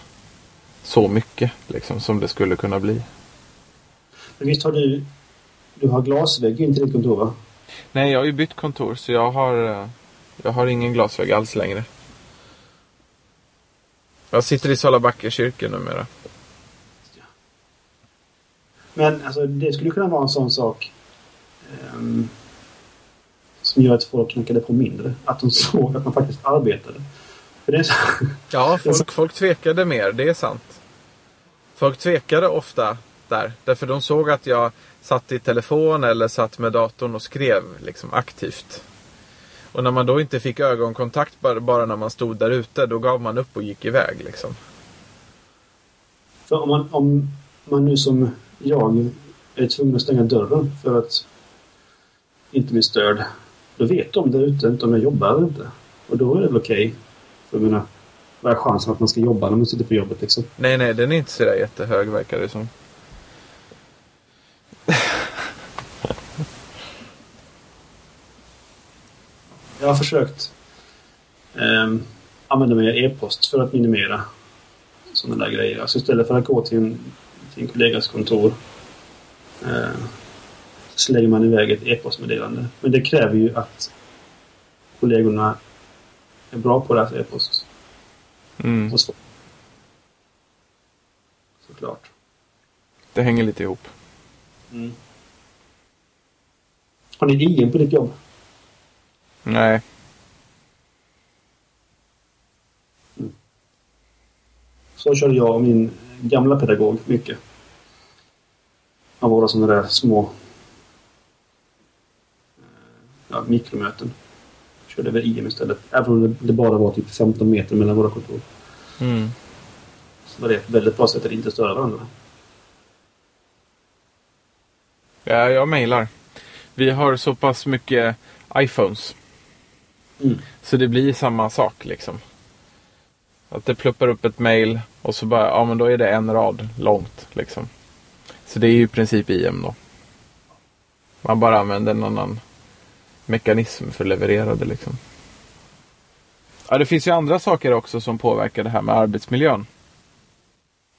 Speaker 1: så mycket liksom, som det skulle kunna bli.
Speaker 2: Men visst har du... Du har glasvägg in till ditt kontor va?
Speaker 1: Nej, jag har ju bytt kontor så jag har, eh, jag har ingen glasvägg alls längre. Jag sitter i Salabacke kyrka numera.
Speaker 2: Men alltså, det skulle kunna vara en sån sak ehm, som gör att folk knackade på mindre. Att de <laughs> såg att man faktiskt arbetade. För det är så, <laughs>
Speaker 1: Ja, folk, folk tvekade mer, det är sant. Folk tvekade ofta där, därför de såg att jag satt i telefon eller satt med datorn och skrev liksom aktivt. Och när man då inte fick ögonkontakt bara, bara när man stod där ute, då gav man upp och gick iväg liksom.
Speaker 2: för om man, om man nu som jag är tvungen att stänga dörren för att inte bli störd. Då vet de där ute inte om jag jobbar eller inte. Och då är det väl okej. För jag menar, vad är chansen att man ska jobba när man sitter på jobbet liksom?
Speaker 1: Nej, nej, den är inte sådär jättehög verkar det som.
Speaker 2: Jag har försökt ehm, använda mig av e-post för att minimera sådana där grejer. Alltså istället för att gå till en, till en kollegas kontor eh, så lägger man iväg ett e-postmeddelande. Men det kräver ju att kollegorna är bra på deras e-post.
Speaker 1: Mm,
Speaker 2: Och så. Såklart.
Speaker 1: det hänger lite ihop.
Speaker 2: Mm. Har ni IM på ditt jobb?
Speaker 1: Nej,
Speaker 2: Så körde jag och min gamla pedagog mycket. Av våra sådana där små eh, ja, mikromöten. Körde vi IM istället. Även om det- det bara var typ 15 meter mellan våra kontor.
Speaker 1: mm.
Speaker 2: Så var det ett väldigt bra sätt att inte störa varandra.
Speaker 1: ja, jag mejlar. Vi har så pass mycket iPhones.
Speaker 2: Mm.
Speaker 1: Så det blir samma sak liksom. Att det pluppar upp ett mail och så bara, ja men då är det en rad långt liksom. Så det är ju i princip IM då. Man bara använder en annan mekanism för att leverera det liksom. Ja, det finns ju andra saker också som påverkar det här med arbetsmiljön.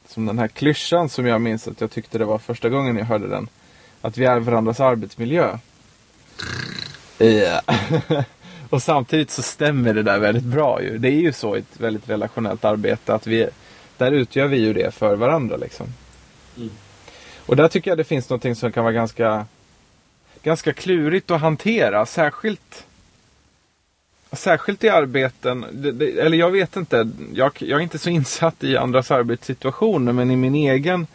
Speaker 1: Som den här klyschan som jag minns att jag tyckte det var första gången jag hörde den. Att vi är varandras arbetsmiljö. Ja. <laughs> <laughs> Och samtidigt så stämmer det där väldigt bra ju. Det är ju så i ett väldigt relationellt arbete att vi, där utgör vi ju det för varandra liksom.
Speaker 2: Mm.
Speaker 1: Och där tycker jag det finns någonting som kan vara ganska, ganska klurigt att hantera. Särskilt, särskilt i arbeten, det, det, eller jag vet inte, jag, jag är inte så <laughs> insatt i andras arbetssituationer men i min egen,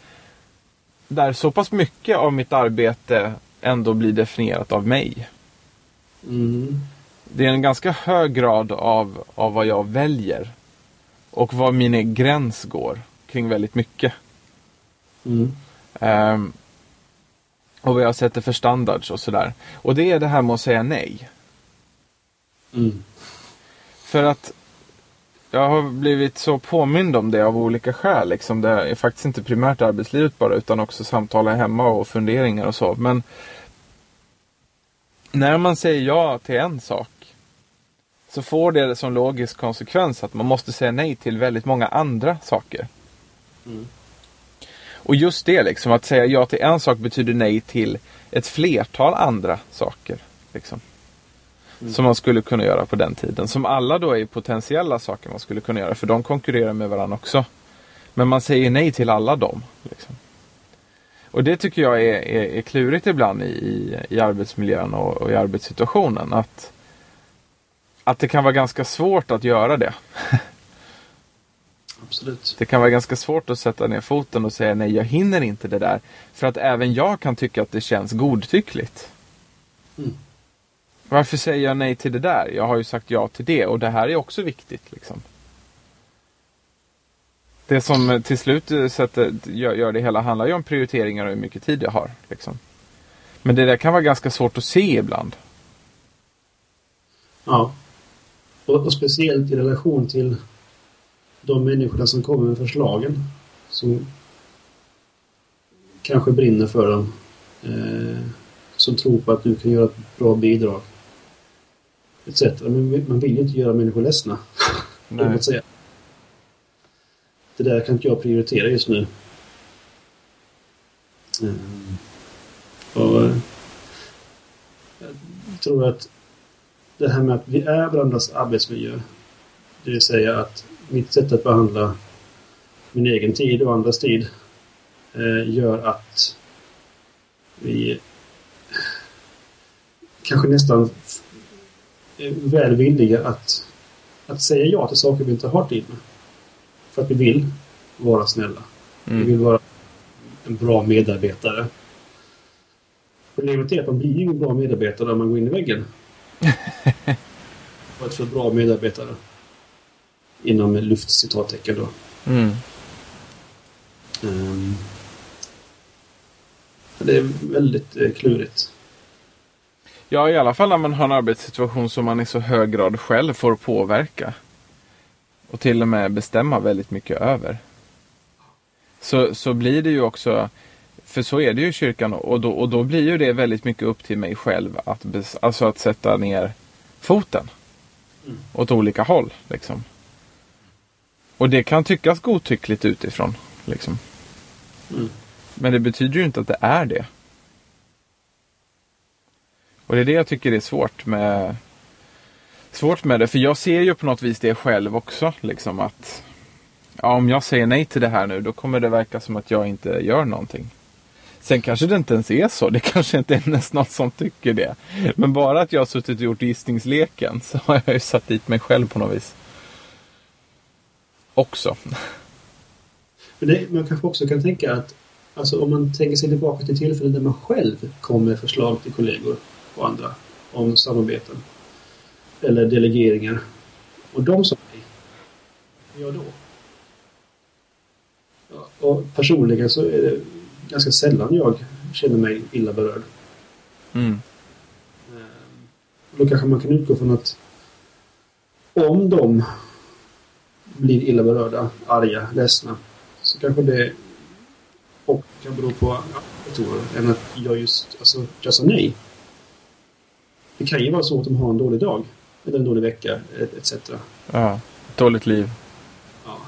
Speaker 1: där så pass mycket av mitt arbete ändå blir definierat av mig.
Speaker 2: Mm.
Speaker 1: Det är en ganska hög grad av, av vad jag väljer. Och var min gräns går kring väldigt mycket.
Speaker 2: Mm.
Speaker 1: Ehm, och vad jag sätter för standards och sådär. Och det är det här med att säga nej.
Speaker 2: Mm.
Speaker 1: För att jag har blivit så påmind om det av olika skäl. Liksom. Det är faktiskt inte primärt arbetslivet bara utan också samtal hemma och funderingar och så. Men när man säger ja till en sak så får det som logisk konsekvens att man måste säga nej till väldigt många andra saker.
Speaker 2: Mm.
Speaker 1: Och just det, liksom, att säga ja till en sak betyder nej till ett flertal andra saker. Liksom.
Speaker 2: Mm.
Speaker 1: Som man skulle kunna göra på den tiden. Som alla då är potentiella saker man skulle kunna göra. För de konkurrerar med varandra också. Men man säger nej till alla dem. Liksom. Och det tycker jag är, är, är klurigt ibland i, i, i arbetsmiljön och, och i arbetssituationen. Att att det kan vara ganska svårt att göra det.
Speaker 2: Absolut.
Speaker 1: Det kan vara ganska svårt att sätta ner foten och säga nej, jag hinner inte det där. För att även jag kan tycka att det känns godtyckligt.
Speaker 2: Mm.
Speaker 1: Varför säger jag nej till det där? Jag har ju sagt ja till det och det här är också viktigt. Liksom. Det som till slut eh, sätter, gör det hela handlar ju om prioriteringar och hur mycket tid jag har. Liksom. Men det där kan vara ganska svårt att se ibland.
Speaker 2: Ja. Och, och speciellt i relation till de människorna som kommer med förslagen. Som kanske brinner för dem. Eh, som tror på att du kan göra ett bra bidrag. Etc. Men man vill ju inte göra människor ledsna.
Speaker 1: Nej. <laughs>
Speaker 2: att säga. Det där kan inte jag prioritera just nu. Mm. Och eh, jag tror att det här med att vi är varandras arbetsmiljö. Det vill säga att mitt sätt att behandla min egen tid och andras tid eh, gör att vi kanske nästan är väl villiga att, att säga ja till saker vi inte har tid med. För att vi vill vara snälla. Vi
Speaker 1: Mm.
Speaker 2: vill vara en bra medarbetare. Problemet är att man blir ju ingen bra medarbetare när man går in i väggen. Ett för bra medarbetare. Inom luftcitattecken då.
Speaker 1: Mm.
Speaker 2: Ehm. Det är väldigt eh, klurigt.
Speaker 1: Ja, i alla fall när man har en arbetssituation som man i så hög grad själv får påverka. Och till och med bestämma väldigt mycket över. Så, så blir det ju också, för så är det ju i kyrkan och då, och då blir ju det väldigt mycket upp till mig själv att, alltså att sätta ner foten.
Speaker 2: Mm.
Speaker 1: Åt olika håll liksom. Och det kan tyckas godtyckligt utifrån. Liksom.
Speaker 2: Mm.
Speaker 1: Men det betyder ju inte att det är det. Och det är det jag tycker är svårt med Svårt med det, för jag ser ju på något vis det själv också. Liksom att ja, Om jag säger nej till det här nu, då kommer det verka som att jag inte gör någonting. Sen kanske det inte ens är så. Det kanske inte är ens någon som tycker det. Men bara att jag har suttit och gjort gissningsleken så har jag ju satt dit mig själv på något vis. Också.
Speaker 2: Men det, man kanske också kan tänka att alltså om man tänker sig tillbaka till tillfällen där man själv kom med förslag till kollegor och andra om samarbeten. Eller delegeringar. Och de sa nej. Hur gör då? Ja, och personligen så är det ganska sällan jag känner mig illa berörd.
Speaker 1: Mm.
Speaker 2: Och Då kanske man kan utgå från att om de blir illa berörda, arga, ledsna så kanske det och kan bero på faktorer än att jag just, alltså, jag sa nej. Det kan ju vara så att de har en dålig dag eller en dålig vecka etc.
Speaker 1: Ja, dåligt liv.
Speaker 2: Ja.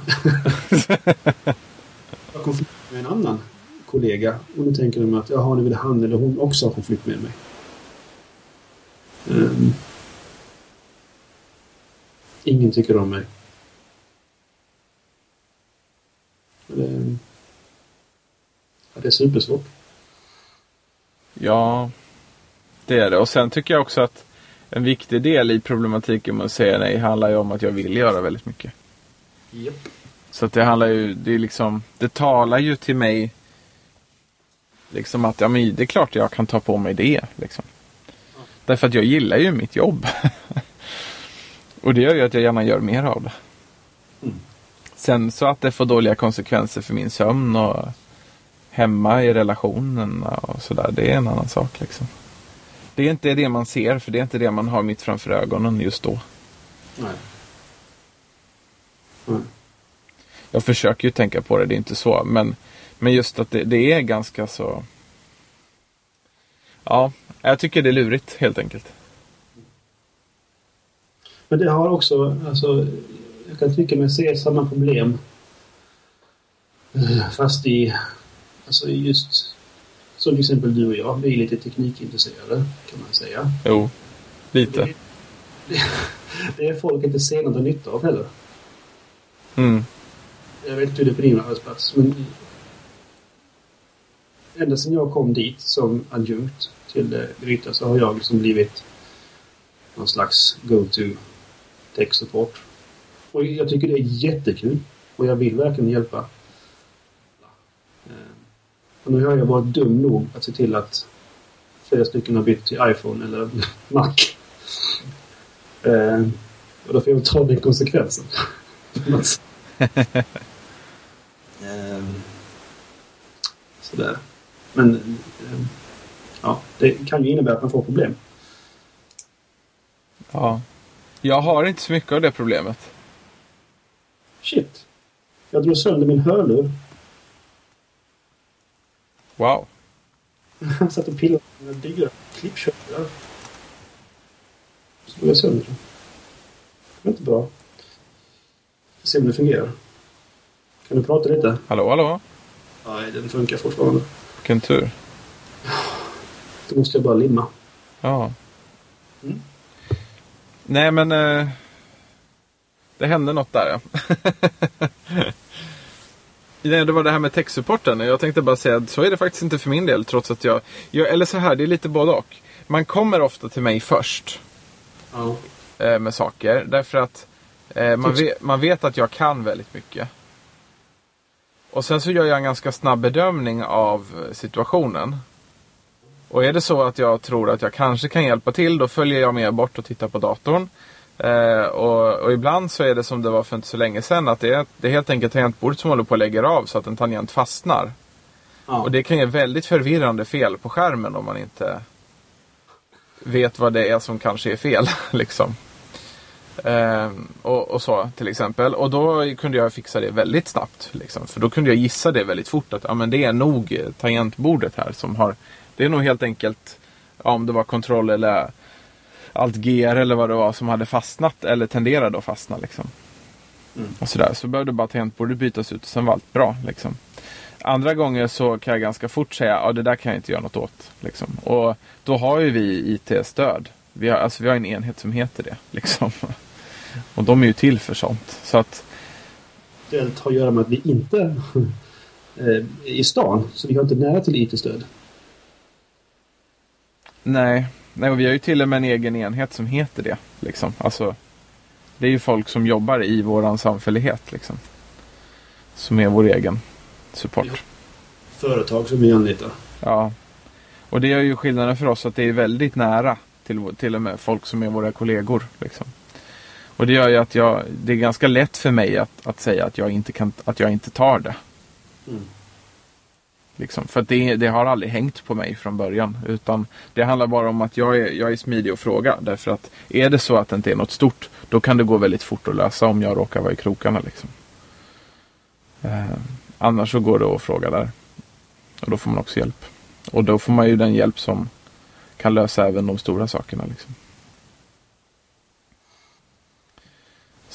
Speaker 2: <laughs> jag konflikt med en annan kollega och nu tänker de att jaha, nu vill han eller hon också ha konflikt med mig. Ehm. ingen tycker om mig. Det, ja, det är supersvårt.
Speaker 1: Ja, det är det. Och sen tycker jag också att en viktig del i problematiken med att säga nej handlar ju om att jag vill göra väldigt mycket.
Speaker 2: Yep.
Speaker 1: Så att det handlar ju, det är liksom, det talar ju till mig liksom att ja, men det är klart jag kan ta på mig det. Liksom. Därför att jag gillar ju mitt jobb. <laughs> Och det gör ju att jag gärna gör mer av det.
Speaker 2: Mm.
Speaker 1: Sen så att det får dåliga konsekvenser för min sömn och hemma i relationen och sådär. Det är en annan sak liksom. Det är inte det man ser för det är inte det man har mitt framför ögonen just då.
Speaker 2: Nej. Nej.
Speaker 1: Jag försöker ju tänka på det, det är inte så. Men, men just att det, det är ganska så... Ja, jag tycker det är lurigt helt enkelt.
Speaker 2: Men det har också, alltså, jag kan tycka mig se samma problem. Eh, Fast i, alltså just, som till exempel du och jag, vi är lite teknikintresserade kan man säga.
Speaker 1: Jo, lite.
Speaker 2: Det, det, det är folk inte ser någon nytta av heller.
Speaker 1: Mm.
Speaker 2: Jag vet inte hur det är på din arbetsplats, men ända sedan jag kom dit som adjunkt till eh, Gryta så har jag liksom blivit någon slags go-to techsupport. Och jag tycker det är jättekul. Och jag vill verkligen hjälpa. Eh, och nu har jag varit dum nog att se till att flera stycken har bytt till iPhone eller <laughs> Mac. Eh, och då får jag ta den konsekvensen. <laughs> <laughs> sådär. Men eh, ja, det kan ju innebära att man får problem.
Speaker 1: Ja. Jag har inte så mycket av det problemet.
Speaker 2: Shit. Jag drog sönder min hörlur.
Speaker 1: Wow.
Speaker 2: Jag <laughs> satt och pillade med mina dyra klippköttar. Så drog jag sönder den. Det var inte bra. Får se om det fungerar. Kan du prata lite?
Speaker 1: Hallå, hallå.
Speaker 2: Nej, den funkar fortfarande.
Speaker 1: Vilken tur.
Speaker 2: Då måste jag bara limma.
Speaker 1: Ja.
Speaker 2: Mm.
Speaker 1: Nej, men... Eh, det hände något där, ja. <laughs> Nej, det var det här med techsupporten. Jag tänkte bara säga att så är det faktiskt inte för min del. Trots att jag, jag... Eller så här, det är lite både och. Man kommer ofta till mig först
Speaker 2: Ja.
Speaker 1: eh, med saker. Därför att eh, man, vet, man vet att jag kan väldigt mycket. Och sen så gör jag en ganska snabb bedömning av situationen. Och är det så att jag tror att jag kanske kan hjälpa till, då följer jag med bort och tittar på datorn. Eh, och, och ibland så är det som det var för inte så länge sedan, att det är, det är helt enkelt tangentbordet som håller på att lägga av så att en tangent fastnar.
Speaker 2: ja.
Speaker 1: Och det kan ge väldigt förvirrande fel på skärmen om man inte vet vad det är som kanske är fel. <laughs> Liksom. Ehm, och, och så till exempel. Och då kunde jag fixa det väldigt snabbt. Liksom. För då kunde jag gissa det väldigt fort att ja, men det är nog tangentbordet här som har Det är nog helt enkelt ja, om det var kontroll eller Alt GR eller vad det var som hade fastnat eller tenderade att fastna. Liksom.
Speaker 2: Mm.
Speaker 1: Och sådär. Så behövde bara tangentbordet bytas ut och sen var allt bra. Liksom. Andra gånger så kan jag ganska fort säga ja det där kan jag inte göra något åt. Liksom. Och då har ju vi IT-stöd. Vi har, alltså, vi har en enhet som heter det. Liksom. Och de är ju till för sånt. Så att
Speaker 2: Det har att göra med att vi inte eh, är i stan. Så vi har inte nära till IT-stöd.
Speaker 1: nej, nej och vi har ju till och med en egen enhet som heter det. Liksom. Alltså, det är ju folk som jobbar i våran samfällighet. Liksom. Som är vår egen support.
Speaker 2: Ja. Företag som vi anlitar.
Speaker 1: Ja. Och det gör ju skillnaden för oss att det är väldigt nära till, vår- till och med folk som är våra kollegor. Liksom. Och det gör ju att jag, det är ganska lätt för mig att, att säga att jag inte, kan, att jag inte tar det.
Speaker 2: Mm.
Speaker 1: Liksom. För att det, det har aldrig hängt på mig från början. Utan det handlar bara om att jag är, jag är smidig att fråga. Därför att är det så att det inte är något stort, då kan det gå väldigt fort att lösa om jag råkar vara i krokarna. Liksom. Eh, annars så går det att fråga där. Och då får man också hjälp. Och då får man ju den hjälp som kan lösa även de stora sakerna. Liksom.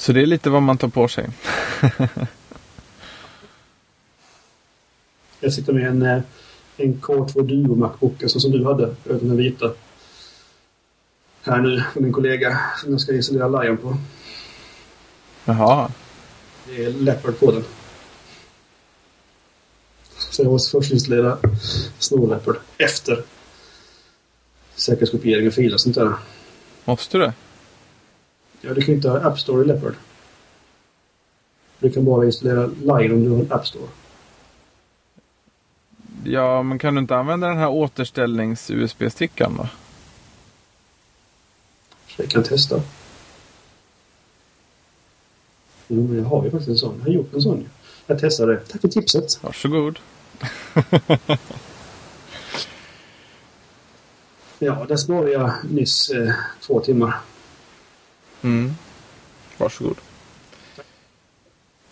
Speaker 1: Så det är lite vad man tar på sig. <laughs>
Speaker 2: Jag sitter med en, eh, en K2 Duo Macbook, alltså som du hade, den här vita. Här nu, från en kollega som jag ska installera Lion på.
Speaker 1: Jaha.
Speaker 2: Det är Leopard på den. Så jag måste först installera Snow Leopard efter säkerhetskopiering och filer och sånt där.
Speaker 1: Måste du?
Speaker 2: Ja, du kan ju inte ha App Store i Leopard. Du kan bara installera Lion om du har en App Store.
Speaker 1: Ja, men kan du inte använda den här återställnings-USB-stickan då?
Speaker 2: Jag kan testa. Jo, men jag har ju faktiskt en sån. Jag har gjort en sån. Jag testade. Tack för tipset.
Speaker 1: Varsågod. <laughs>
Speaker 2: Ja, där sparade jag nyss eh, två timmar.
Speaker 1: Mm. Varsågod.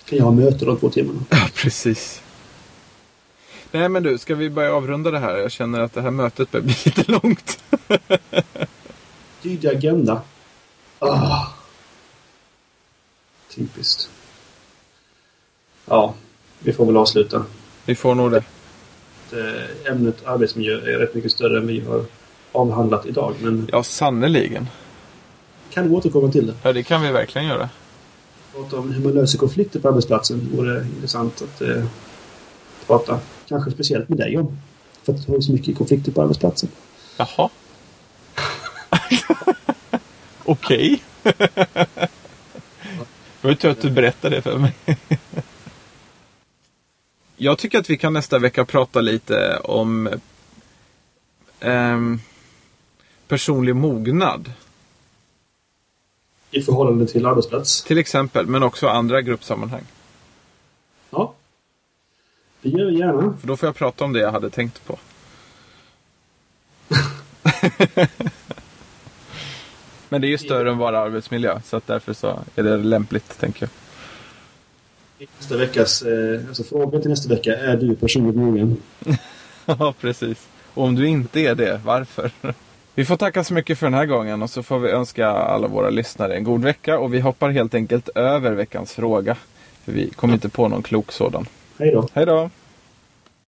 Speaker 2: Kan jag ha möte de två timmarna?
Speaker 1: Ja, precis. Nej, men du, ska vi börja avrunda det här? Jag känner att det här mötet börjar bli <laughs> lite långt.
Speaker 2: Tydlig agenda. Ah. Typiskt. Ja, vi får väl avsluta.
Speaker 1: Vi får nog det.
Speaker 2: Ämnet arbetsmiljö är rätt mycket större än vi har avhandlat idag. Men
Speaker 1: Ja, sannoliken.
Speaker 2: Kan vi återkomma till det.
Speaker 1: Ja, det kan vi verkligen göra.
Speaker 2: Prata om hur man löser konflikter på arbetsplatsen vore intressant att eh, prata. Kanske speciellt med dig om. För att du har ju så mycket konflikter på arbetsplatsen.
Speaker 1: Jaha. <laughs> Okej. Det var tur att du berättade det för mig. Jag tycker att vi kan nästa vecka prata lite om ehm, personlig mognad.
Speaker 2: I förhållande till arbetsplats.
Speaker 1: Till exempel, men också andra gruppsammanhang.
Speaker 2: Ja. Det gör vi gärna.
Speaker 1: För då får jag prata om det jag hade tänkt på. <laughs> men det är ju större än bara arbetsmiljö, så därför så är det lämpligt, tänker jag.
Speaker 2: Nästa veckas, eh, alltså frågan till nästa vecka. Är du personligt mogen? <laughs>
Speaker 1: Ja, precis. Och om du inte är det, varför? Vi får tacka så mycket för den här gången och så får vi önska alla våra lyssnare en god vecka och vi hoppar helt enkelt över veckans fråga. För vi kom inte på någon klok sådan.
Speaker 2: Hej då.
Speaker 1: Hej då!